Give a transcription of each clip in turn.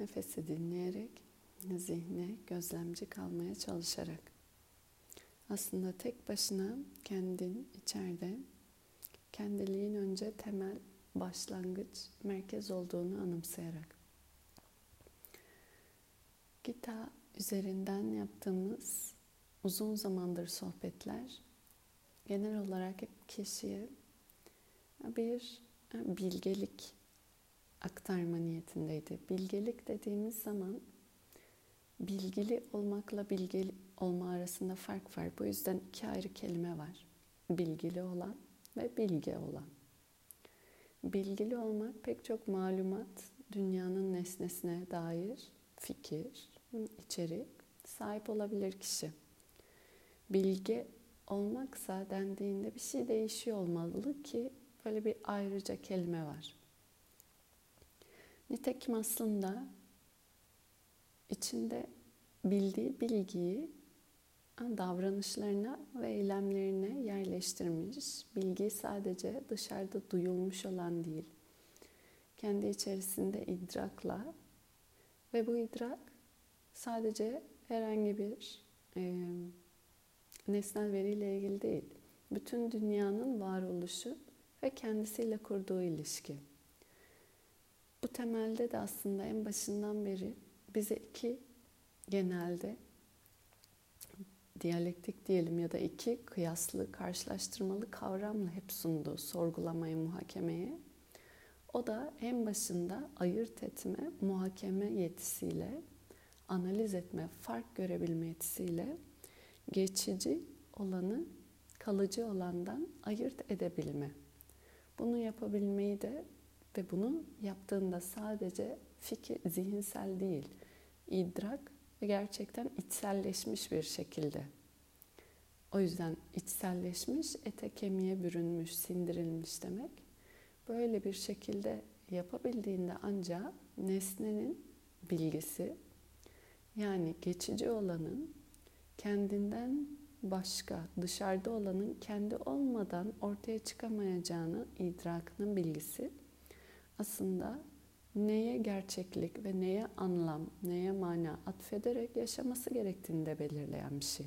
Nefesi dinleyerek, zihne gözlemci kalmaya çalışarak. Aslında tek başına kendin içeride kendiliğin önce temel başlangıç merkez olduğunu anımsayarak. Gita üzerinden yaptığımız uzun zamandır sohbetler genel olarak hep kişiye bir bilgelik aktarma niyetindeydi. Bilgelik dediğimiz zaman bilgili olmakla bilgili olma arasında fark var. Bu yüzden iki ayrı kelime var. Bilgili olan ve bilge olan. Bilgili olmak pek çok malumat, dünyanın nesnesine dair fikir, içerik sahip olabilir kişi. Bilge olmaksa dendiğinde bir şey değişiyor olmalı ki böyle bir ayrıca kelime var. Nitekim aslında içinde bildiği bilgiyi davranışlarına ve eylemlerine yerleştirmiş. Bilgi sadece dışarıda duyulmuş olan değil. Kendi içerisinde idrakla ve bu idrak sadece herhangi bir e, nesnel veriyle ilgili değil. Bütün dünyanın varoluşu ve kendisiyle kurduğu ilişki. Bu temelde de aslında en başından beri bize iki genelde diyalektik diyelim ya da iki kıyaslı, karşılaştırmalı kavramla hep sundu sorgulamaya, muhakemeye. O da en başında ayırt etme, muhakeme yetisiyle, analiz etme, fark görebilme yetisiyle geçici olanı kalıcı olandan ayırt edebilme. Bunu yapabilmeyi de ve bunu yaptığında sadece fikir, zihinsel değil, idrak ve gerçekten içselleşmiş bir şekilde. O yüzden içselleşmiş, ete kemiğe bürünmüş, sindirilmiş demek. Böyle bir şekilde yapabildiğinde ancak nesnenin bilgisi, yani geçici olanın kendinden başka, dışarıda olanın kendi olmadan ortaya çıkamayacağını idrakının bilgisi aslında neye gerçeklik ve neye anlam, neye mana atfederek yaşaması gerektiğini de belirleyen bir şey.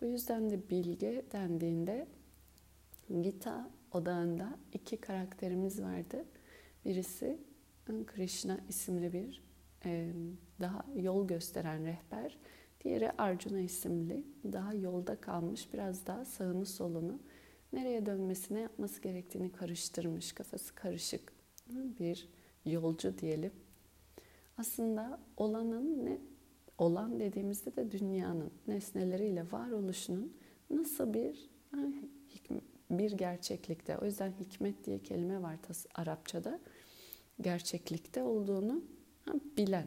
Bu yüzden de bilge dendiğinde Gita odağında iki karakterimiz vardı. Birisi Krishna isimli bir daha yol gösteren rehber. Diğeri Arjuna isimli daha yolda kalmış biraz daha sağını solunu nereye dönmesine yapması gerektiğini karıştırmış kafası karışık bir yolcu diyelim. Aslında olanın ne olan dediğimizde de dünyanın nesneleriyle varoluşunun nasıl bir bir gerçeklikte o yüzden hikmet diye kelime var Arapçada gerçeklikte olduğunu bilen.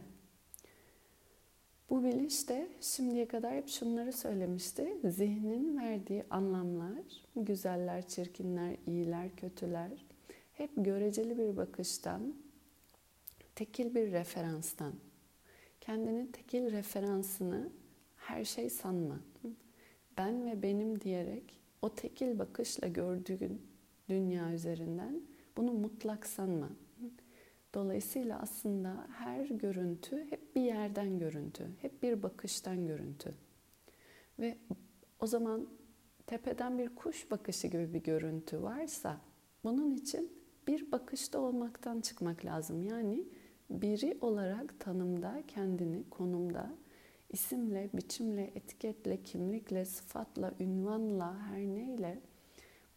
Bu biliş de şimdiye kadar hep şunları söylemişti. Zihnin verdiği anlamlar, güzeller, çirkinler, iyiler, kötüler hep göreceli bir bakıştan tekil bir referanstan. Kendinin tekil referansını her şey sanma. Ben ve benim diyerek o tekil bakışla gördüğün dünya üzerinden bunu mutlak sanma. Dolayısıyla aslında her görüntü hep bir yerden görüntü, hep bir bakıştan görüntü. Ve o zaman tepeden bir kuş bakışı gibi bir görüntü varsa bunun için bir bakışta olmaktan çıkmak lazım. Yani biri olarak tanımda kendini konumda isimle, biçimle, etiketle, kimlikle, sıfatla, ünvanla, her neyle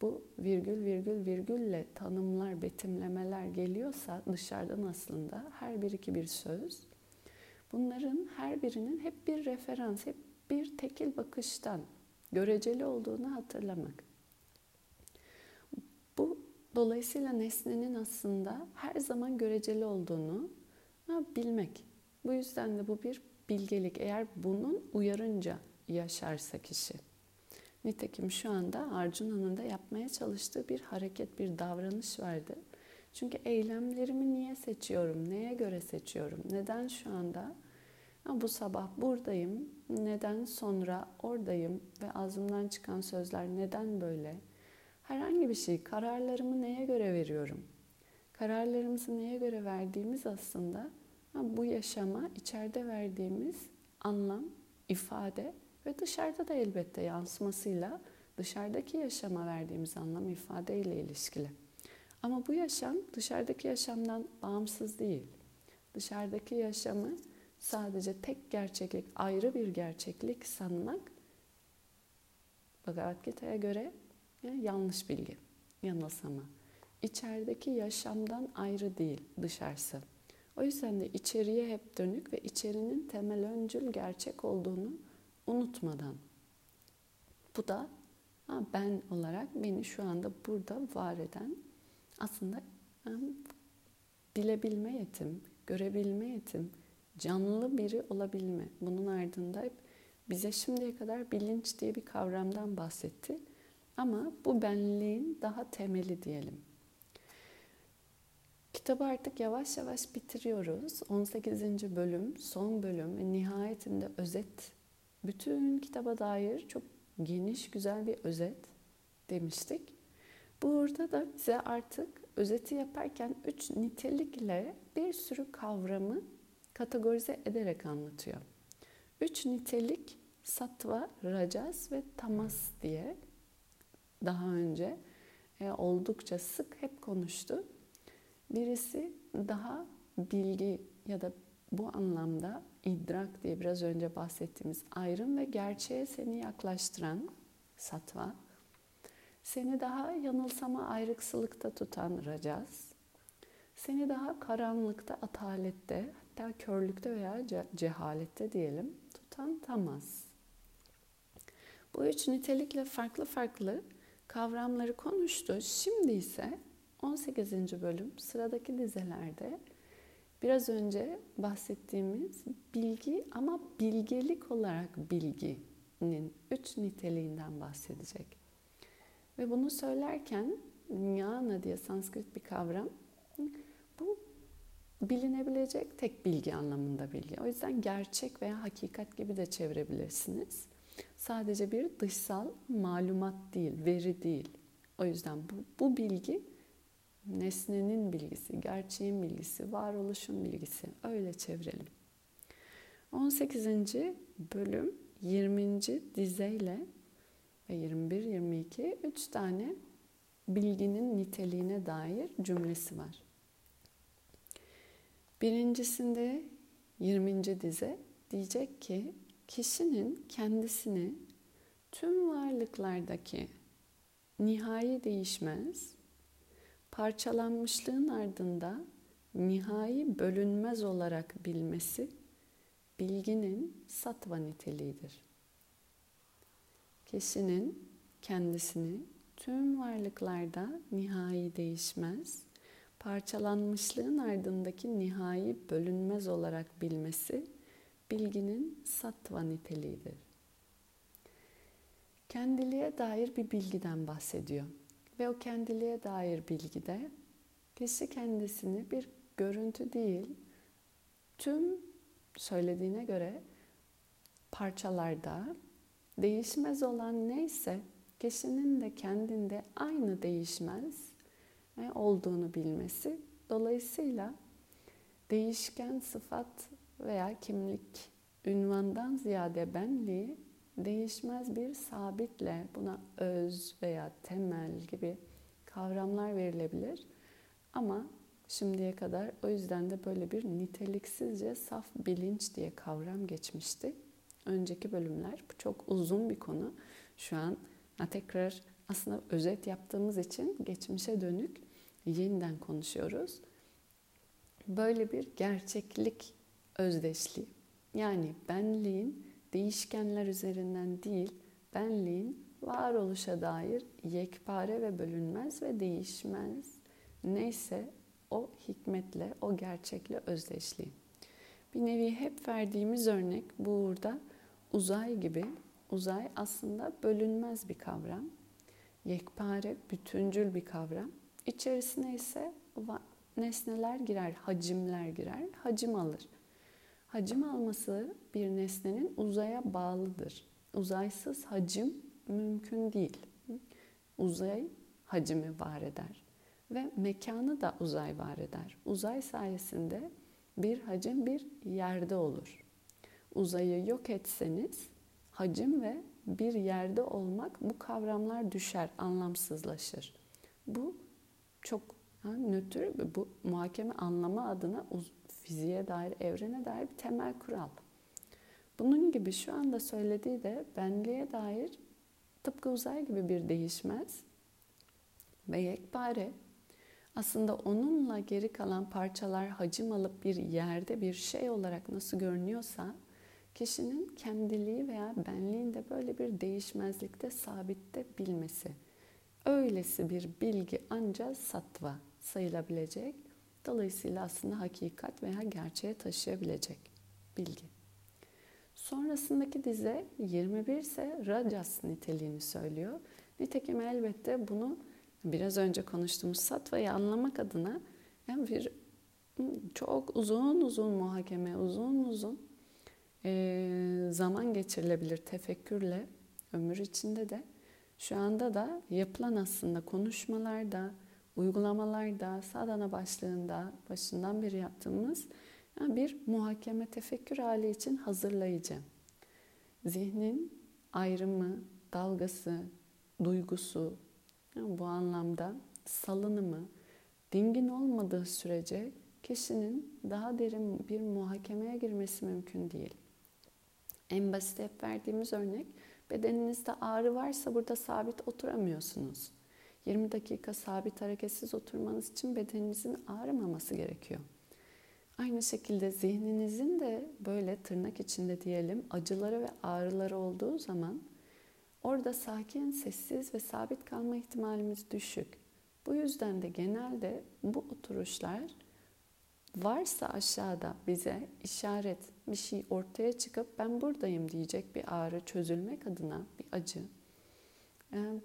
bu virgül virgül virgülle tanımlar, betimlemeler geliyorsa dışarıdan aslında her bir iki bir söz. Bunların her birinin hep bir referans, hep bir tekil bakıştan göreceli olduğunu hatırlamak. Dolayısıyla nesnenin aslında her zaman göreceli olduğunu bilmek. Bu yüzden de bu bir bilgelik. Eğer bunun uyarınca yaşarsa kişi. Nitekim şu anda Arjuna'nın da yapmaya çalıştığı bir hareket, bir davranış vardı. Çünkü eylemlerimi niye seçiyorum, neye göre seçiyorum, neden şu anda bu sabah buradayım, neden sonra oradayım ve ağzımdan çıkan sözler neden böyle? Herhangi bir şey, kararlarımı neye göre veriyorum? Kararlarımızı neye göre verdiğimiz aslında bu yaşama içeride verdiğimiz anlam, ifade ve dışarıda da elbette yansımasıyla dışarıdaki yaşama verdiğimiz anlam ifade ile ilişkili. Ama bu yaşam dışarıdaki yaşamdan bağımsız değil. Dışarıdaki yaşamı sadece tek gerçeklik, ayrı bir gerçeklik sanmak Bhagavad Gita'ya göre yanlış bilgi, yanılsama. İçerideki yaşamdan ayrı değil dışarısı. O yüzden de içeriye hep dönük ve içerinin temel öncül gerçek olduğunu unutmadan. Bu da ben olarak beni şu anda burada var eden aslında bilebilme yetim, görebilme yetim, canlı biri olabilme. Bunun ardında hep bize şimdiye kadar bilinç diye bir kavramdan bahsetti. Ama bu benliğin daha temeli diyelim. Kitabı artık yavaş yavaş bitiriyoruz. 18. bölüm, son bölüm ve nihayetinde özet. Bütün kitaba dair çok geniş, güzel bir özet demiştik. Burada da bize artık özeti yaparken üç nitelikle bir sürü kavramı kategorize ederek anlatıyor. Üç nitelik satva, rajas ve tamas diye daha önce e, oldukça sık hep konuştu. Birisi daha bilgi ya da bu anlamda idrak diye biraz önce bahsettiğimiz ayrım ve gerçeğe seni yaklaştıran satva. Seni daha yanılsama ayrıksılıkta tutan rajas. Seni daha karanlıkta, atalette, hatta körlükte veya cehalette diyelim tutan tamas. Bu üç nitelikle farklı farklı kavramları konuştu. Şimdi ise 18. bölüm sıradaki dizelerde biraz önce bahsettiğimiz bilgi ama bilgelik olarak bilginin üç niteliğinden bahsedecek. Ve bunu söylerken jnana diye Sanskrit bir kavram. Bu bilinebilecek tek bilgi anlamında bilgi. O yüzden gerçek veya hakikat gibi de çevirebilirsiniz. Sadece bir dışsal malumat değil, veri değil. O yüzden bu, bu bilgi nesnenin bilgisi, gerçeğin bilgisi, varoluşun bilgisi. Öyle çevirelim. 18. bölüm 20. dizeyle ve 21, 22 üç tane bilginin niteliğine dair cümlesi var. Birincisinde 20. dize diyecek ki kişinin kendisini tüm varlıklardaki nihai değişmez, parçalanmışlığın ardında nihai bölünmez olarak bilmesi bilginin satva niteliğidir. Kişinin kendisini tüm varlıklarda nihai değişmez, parçalanmışlığın ardındaki nihai bölünmez olarak bilmesi bilginin sattva niteliğidir. Kendiliğe dair bir bilgiden bahsediyor. Ve o kendiliğe dair bilgide kişi kendisini bir görüntü değil, tüm söylediğine göre parçalarda değişmez olan neyse kişinin de kendinde aynı değişmez olduğunu bilmesi. Dolayısıyla değişken sıfat veya kimlik, ünvandan ziyade benliği değişmez bir sabitle buna öz veya temel gibi kavramlar verilebilir. Ama şimdiye kadar o yüzden de böyle bir niteliksizce saf bilinç diye kavram geçmişti. Önceki bölümler bu çok uzun bir konu. Şu an tekrar aslında özet yaptığımız için geçmişe dönük yeniden konuşuyoruz. Böyle bir gerçeklik özdeşliği. Yani benliğin değişkenler üzerinden değil, benliğin varoluşa dair yekpare ve bölünmez ve değişmez neyse o hikmetle, o gerçekle özdeşliği. Bir nevi hep verdiğimiz örnek burada uzay gibi. Uzay aslında bölünmez bir kavram. Yekpare, bütüncül bir kavram. İçerisine ise nesneler girer, hacimler girer, hacim alır. Hacim alması bir nesnenin uzaya bağlıdır. Uzaysız hacim mümkün değil. Uzay hacimi var eder ve mekanı da uzay var eder. Uzay sayesinde Bir hacim bir yerde olur. Uzayı yok etseniz hacim ve bir yerde olmak bu kavramlar düşer, anlamsızlaşır. Bu çok ha, nötr, bu muhakeme anlamı adına fiziğe dair, evrene dair bir temel kural. Bunun gibi şu anda söylediği de benliğe dair tıpkı uzay gibi bir değişmez ve yekpare aslında onunla geri kalan parçalar hacim alıp bir yerde bir şey olarak nasıl görünüyorsa kişinin kendiliği veya benliğinde böyle bir değişmezlikte sabitte bilmesi. Öylesi bir bilgi ancak satva sayılabilecek. Dolayısıyla aslında hakikat veya gerçeğe taşıyabilecek bilgi. Sonrasındaki dize 21 ise rajas niteliğini söylüyor. Nitekim elbette bunu biraz önce konuştuğumuz satvayı anlamak adına yani bir çok uzun uzun muhakeme, uzun uzun e, zaman geçirilebilir tefekkürle ömür içinde de. Şu anda da yapılan aslında konuşmalarda, uygulamalarda, sadana başlığında başından beri yaptığımız yani bir muhakeme tefekkür hali için hazırlayıcı. Zihnin ayrımı, dalgası, duygusu yani bu anlamda salınımı dingin olmadığı sürece kişinin daha derin bir muhakemeye girmesi mümkün değil. En basit hep verdiğimiz örnek bedeninizde ağrı varsa burada sabit oturamıyorsunuz. 20 dakika sabit hareketsiz oturmanız için bedeninizin ağrımaması gerekiyor. Aynı şekilde zihninizin de böyle tırnak içinde diyelim acıları ve ağrıları olduğu zaman orada sakin, sessiz ve sabit kalma ihtimalimiz düşük. Bu yüzden de genelde bu oturuşlar varsa aşağıda bize işaret bir şey ortaya çıkıp ben buradayım diyecek bir ağrı çözülmek adına bir acı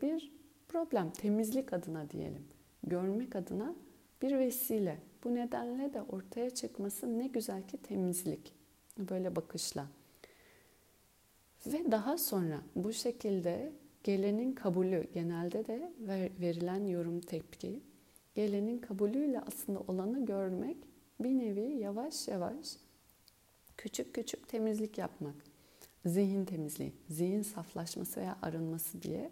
bir problem. Temizlik adına diyelim. Görmek adına bir vesile. Bu nedenle de ortaya çıkması ne güzel ki temizlik. Böyle bakışla. Ve daha sonra bu şekilde gelenin kabulü genelde de verilen yorum tepki gelenin kabulüyle aslında olanı görmek bir nevi yavaş yavaş küçük küçük temizlik yapmak. Zihin temizliği, zihin saflaşması veya arınması diye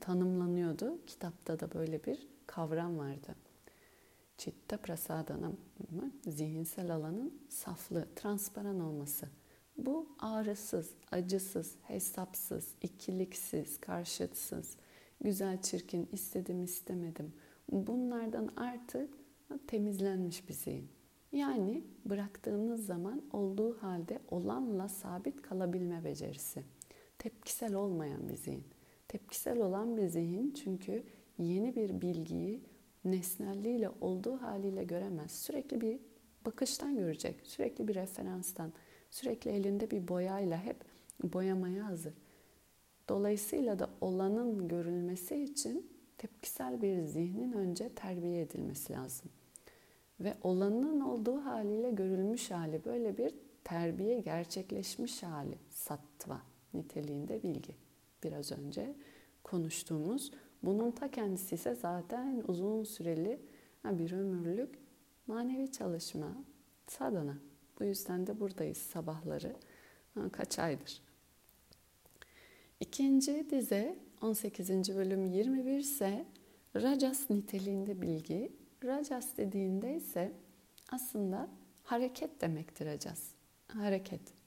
tanımlanıyordu. Kitapta da böyle bir kavram vardı. Chitta prasadana, zihinsel alanın saflığı, transparan olması. Bu ağrısız, acısız, hesapsız, ikiliksiz, karşıtsız, güzel çirkin, istedim istemedim. Bunlardan artık temizlenmiş bir zihin. Yani bıraktığınız zaman olduğu halde olanla sabit kalabilme becerisi. Tepkisel olmayan bir zihin. Tepkisel olan bir zihin çünkü yeni bir bilgiyi nesnelliğiyle olduğu haliyle göremez. Sürekli bir bakıştan görecek, sürekli bir referanstan, sürekli elinde bir boyayla hep boyamaya hazır. Dolayısıyla da olanın görülmesi için tepkisel bir zihnin önce terbiye edilmesi lazım ve olanın olduğu haliyle görülmüş hali böyle bir terbiye gerçekleşmiş hali sattva niteliğinde bilgi. Biraz önce konuştuğumuz bunun ta kendisi ise zaten uzun süreli bir ömürlük manevi çalışma, sadana. Bu yüzden de buradayız sabahları kaç aydır. İkinci dize 18. bölüm 21 ise Rajas niteliğinde bilgi Rajas dediğinde ise aslında hareket demektir Rajas. Hareket.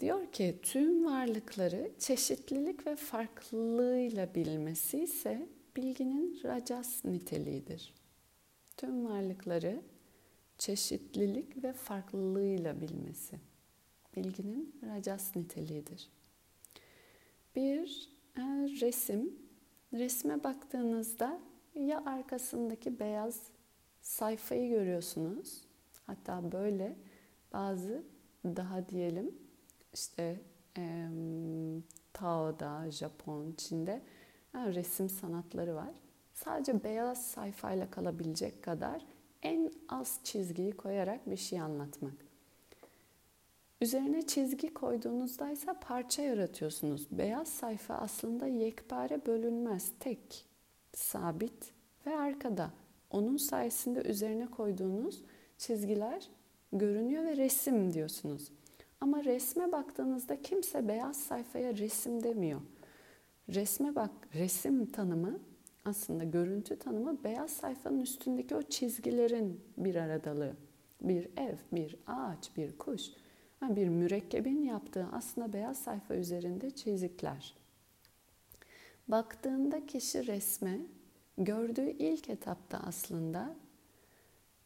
Diyor ki tüm varlıkları çeşitlilik ve farklılığıyla bilmesi ise bilginin rajas niteliğidir. Tüm varlıkları çeşitlilik ve farklılığıyla bilmesi bilginin rajas niteliğidir. Bir e, resim, resme baktığınızda ya arkasındaki beyaz sayfayı görüyorsunuz. Hatta böyle bazı daha diyelim işte e, Tao'da, Japon, Çin'de yani resim sanatları var. Sadece beyaz sayfayla kalabilecek kadar en az çizgiyi koyarak bir şey anlatmak. Üzerine çizgi koyduğunuzda ise parça yaratıyorsunuz. Beyaz sayfa aslında yekpare bölünmez, tek sabit ve arkada. Onun sayesinde üzerine koyduğunuz çizgiler görünüyor ve resim diyorsunuz. Ama resme baktığınızda kimse beyaz sayfaya resim demiyor. Resme bak, resim tanımı aslında görüntü tanımı beyaz sayfanın üstündeki o çizgilerin bir aradalığı. Bir ev, bir ağaç, bir kuş, bir mürekkebin yaptığı aslında beyaz sayfa üzerinde çizikler. Baktığında kişi resme gördüğü ilk etapta aslında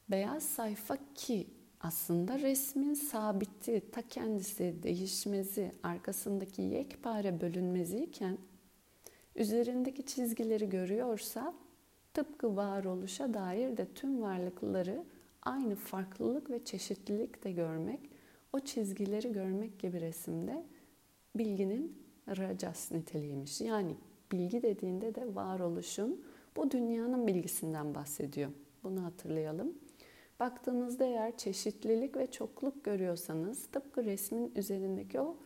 beyaz sayfa ki aslında resmin sabiti, ta kendisi, değişmezi, arkasındaki yekpare bölünmeziyken üzerindeki çizgileri görüyorsa tıpkı varoluşa dair de tüm varlıkları aynı farklılık ve çeşitlilik de görmek, o çizgileri görmek gibi resimde bilginin rajas niteliğiymiş. Yani bilgi dediğinde de varoluşun bu dünyanın bilgisinden bahsediyor. Bunu hatırlayalım. Baktığınızda eğer çeşitlilik ve çokluk görüyorsanız tıpkı resmin üzerindeki o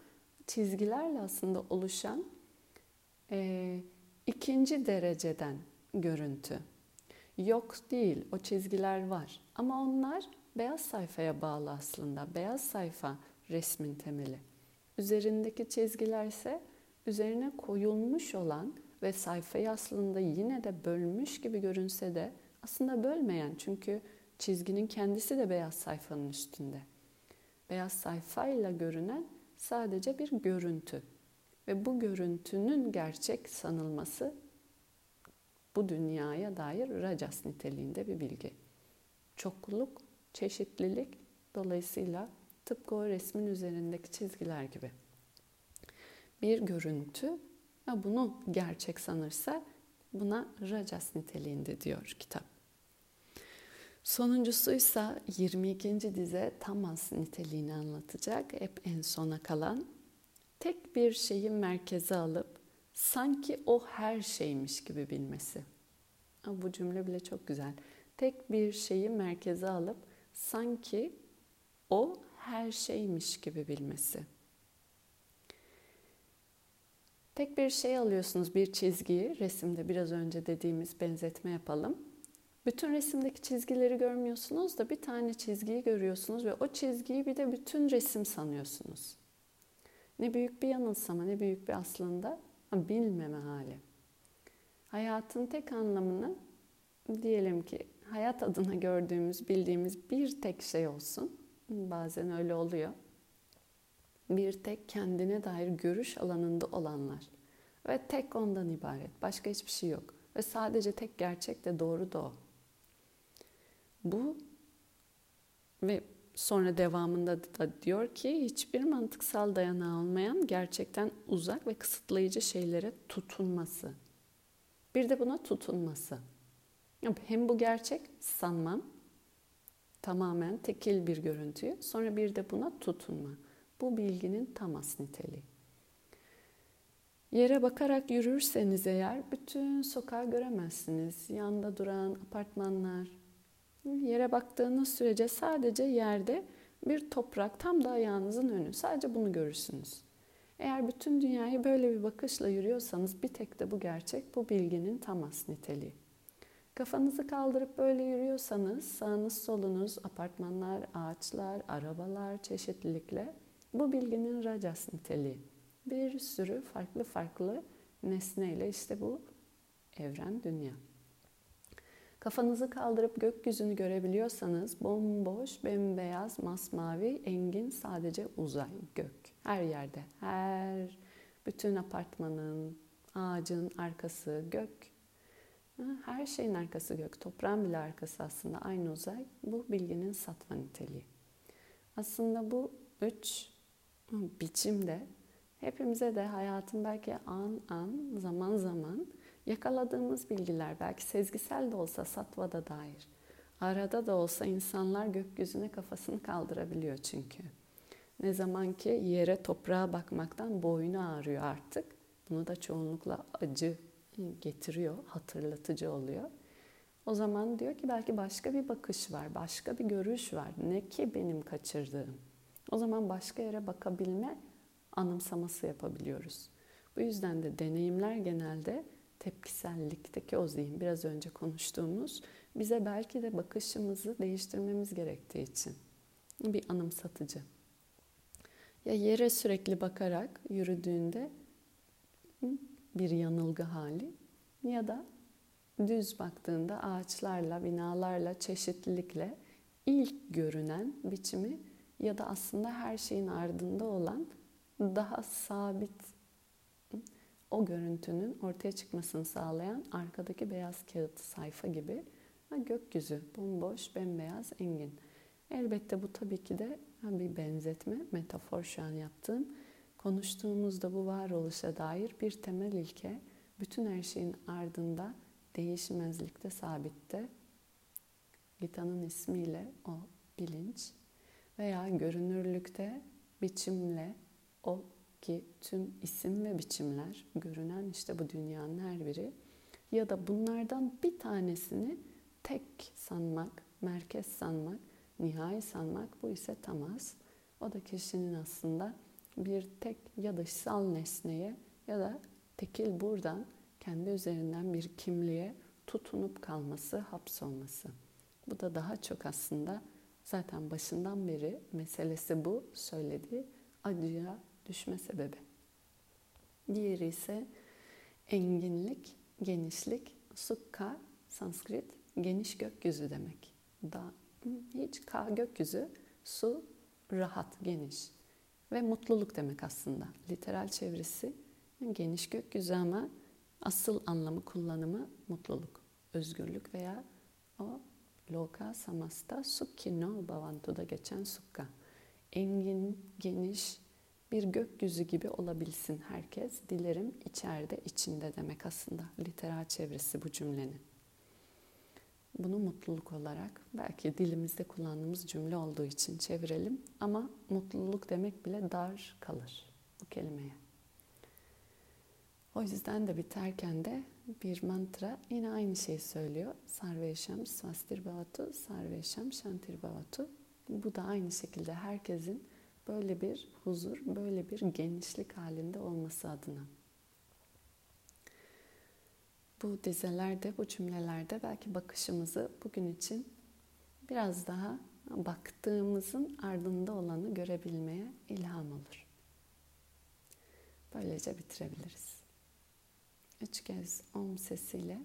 çizgilerle aslında oluşan e, ikinci dereceden görüntü. Yok değil, o çizgiler var. Ama onlar beyaz sayfaya bağlı aslında. Beyaz sayfa resmin temeli. Üzerindeki çizgiler ise üzerine koyulmuş olan ve sayfayı aslında yine de bölmüş gibi görünse de aslında bölmeyen çünkü çizginin kendisi de beyaz sayfanın üstünde. Beyaz sayfayla görünen sadece bir görüntü ve bu görüntünün gerçek sanılması bu dünyaya dair rajas niteliğinde bir bilgi. Çokluluk, çeşitlilik dolayısıyla tıpkı o resmin üzerindeki çizgiler gibi. Bir görüntü ve bunu gerçek sanırsa buna rajas niteliğinde diyor kitap. Sonuncusuysa 22. dize tamas niteliğini anlatacak. Hep en sona kalan tek bir şeyi merkeze alıp sanki o her şeymiş gibi bilmesi. Bu cümle bile çok güzel. Tek bir şeyi merkeze alıp sanki o her şeymiş gibi bilmesi. Tek bir şey alıyorsunuz, bir çizgiyi, resimde biraz önce dediğimiz benzetme yapalım. Bütün resimdeki çizgileri görmüyorsunuz da bir tane çizgiyi görüyorsunuz ve o çizgiyi bir de bütün resim sanıyorsunuz. Ne büyük bir yanılsama, ne büyük bir aslında bilmeme hali. Hayatın tek anlamını diyelim ki hayat adına gördüğümüz, bildiğimiz bir tek şey olsun. Bazen öyle oluyor. Bir tek kendine dair görüş alanında olanlar. Ve tek ondan ibaret. Başka hiçbir şey yok. Ve sadece tek gerçek de doğru da o. Bu ve Sonra devamında da diyor ki hiçbir mantıksal dayanağı olmayan gerçekten uzak ve kısıtlayıcı şeylere tutunması. Bir de buna tutunması. Hem bu gerçek sanmam, tamamen tekil bir görüntüyü, sonra bir de buna tutunma. Bu bilginin tamas niteliği. Yere bakarak yürürseniz eğer bütün sokağı göremezsiniz. Yanda duran apartmanlar, Yere baktığınız sürece sadece yerde bir toprak tam da ayağınızın önü. Sadece bunu görürsünüz. Eğer bütün dünyayı böyle bir bakışla yürüyorsanız bir tek de bu gerçek, bu bilginin tamas niteliği. Kafanızı kaldırıp böyle yürüyorsanız sağınız solunuz, apartmanlar, ağaçlar, arabalar, çeşitlilikle bu bilginin rajas niteliği. Bir sürü farklı farklı nesneyle işte bu evren, dünya. Kafanızı kaldırıp gökyüzünü görebiliyorsanız bomboş, bembeyaz, masmavi, engin sadece uzay, gök. Her yerde, her bütün apartmanın, ağacın arkası gök. Her şeyin arkası gök, toprağın bile arkası aslında aynı uzay. Bu bilginin satva niteliği. Aslında bu üç biçimde hepimize de hayatın belki an an, zaman zaman Yakaladığımız bilgiler belki sezgisel de olsa satvada dair. Arada da olsa insanlar gökyüzüne kafasını kaldırabiliyor çünkü. Ne zaman ki yere toprağa bakmaktan boynu ağrıyor artık. Bunu da çoğunlukla acı getiriyor, hatırlatıcı oluyor. O zaman diyor ki belki başka bir bakış var, başka bir görüş var. Ne ki benim kaçırdığım. O zaman başka yere bakabilme anımsaması yapabiliyoruz. Bu yüzden de deneyimler genelde tepkisellikteki o zihin biraz önce konuştuğumuz bize belki de bakışımızı değiştirmemiz gerektiği için. bir anımsatıcı. Ya yere sürekli bakarak yürüdüğünde bir yanılgı hali ya da düz baktığında ağaçlarla, binalarla, çeşitlilikle ilk görünen biçimi ya da aslında her şeyin ardında olan daha sabit o görüntünün ortaya çıkmasını sağlayan arkadaki beyaz kağıt sayfa gibi ha, gökyüzü bomboş bembeyaz engin. Elbette bu tabii ki de bir benzetme, metafor şu an yaptığım. Konuştuğumuzda bu varoluşa dair bir temel ilke bütün her şeyin ardında değişmezlikte sabitte Gita'nın ismiyle o bilinç veya görünürlükte biçimle o ki tüm isim ve biçimler görünen işte bu dünyanın her biri ya da bunlardan bir tanesini tek sanmak, merkez sanmak, nihai sanmak bu ise tamaz. O da kişinin aslında bir tek ya dışsal nesneye ya da tekil buradan kendi üzerinden bir kimliğe tutunup kalması, hapsolması. Bu da daha çok aslında zaten başından beri meselesi bu söylediği acıya düşme sebebi. Diğeri ise enginlik, genişlik, sukka, Sanskrit, geniş gökyüzü demek. Da hiç ka gökyüzü, su rahat, geniş ve mutluluk demek aslında. Literal çevresi geniş gökyüzü ama asıl anlamı kullanımı mutluluk, özgürlük veya o loka samasta sukkino bhavantu'da geçen sukka. Engin, geniş, bir gökyüzü gibi olabilsin herkes. Dilerim içeride, içinde demek aslında. Literal çevresi bu cümlenin. Bunu mutluluk olarak belki dilimizde kullandığımız cümle olduğu için çevirelim ama mutluluk demek bile dar kalır bu kelimeye. O yüzden de biterken de bir mantra yine aynı şeyi söylüyor. Sarveşam svastir bhavatu, sarveşam shantir bhavatu. Bu da aynı şekilde herkesin böyle bir huzur, böyle bir genişlik halinde olması adına. Bu dizelerde, bu cümlelerde belki bakışımızı bugün için biraz daha baktığımızın ardında olanı görebilmeye ilham olur. Böylece bitirebiliriz. Üç kez om sesiyle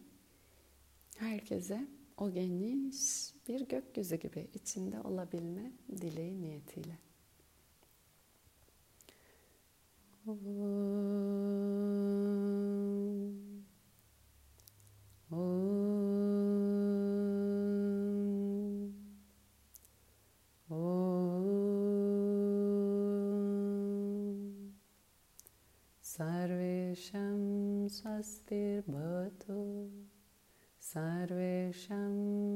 herkese o geniş bir gökyüzü gibi içinde olabilme dileği niyetiyle. सर्वेषां स्वस्तिर्भवतु सर्वेषां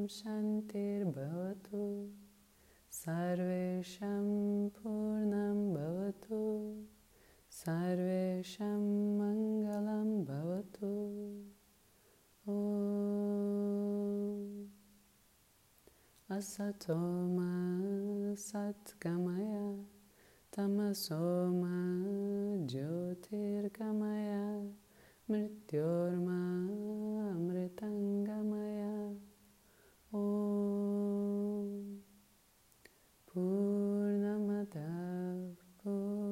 शान्तिर्भवतु सर्वेषां पूर्णं भवतु सर्वेषां मङ्गलं भवतु ॐ असतो मा सत्गमय तमसो मा ज्योतिर्गमय मृत्योर्मा अमृतङ्गमय ॐ पूर्णमदः पूर्णमिदं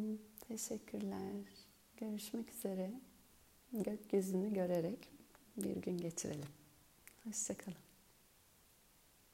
Tatsat Om. Teşekkürler. Görüşmek üzere. Gökyüzünü görerek bir gün geçirelim. Hoşçakalın.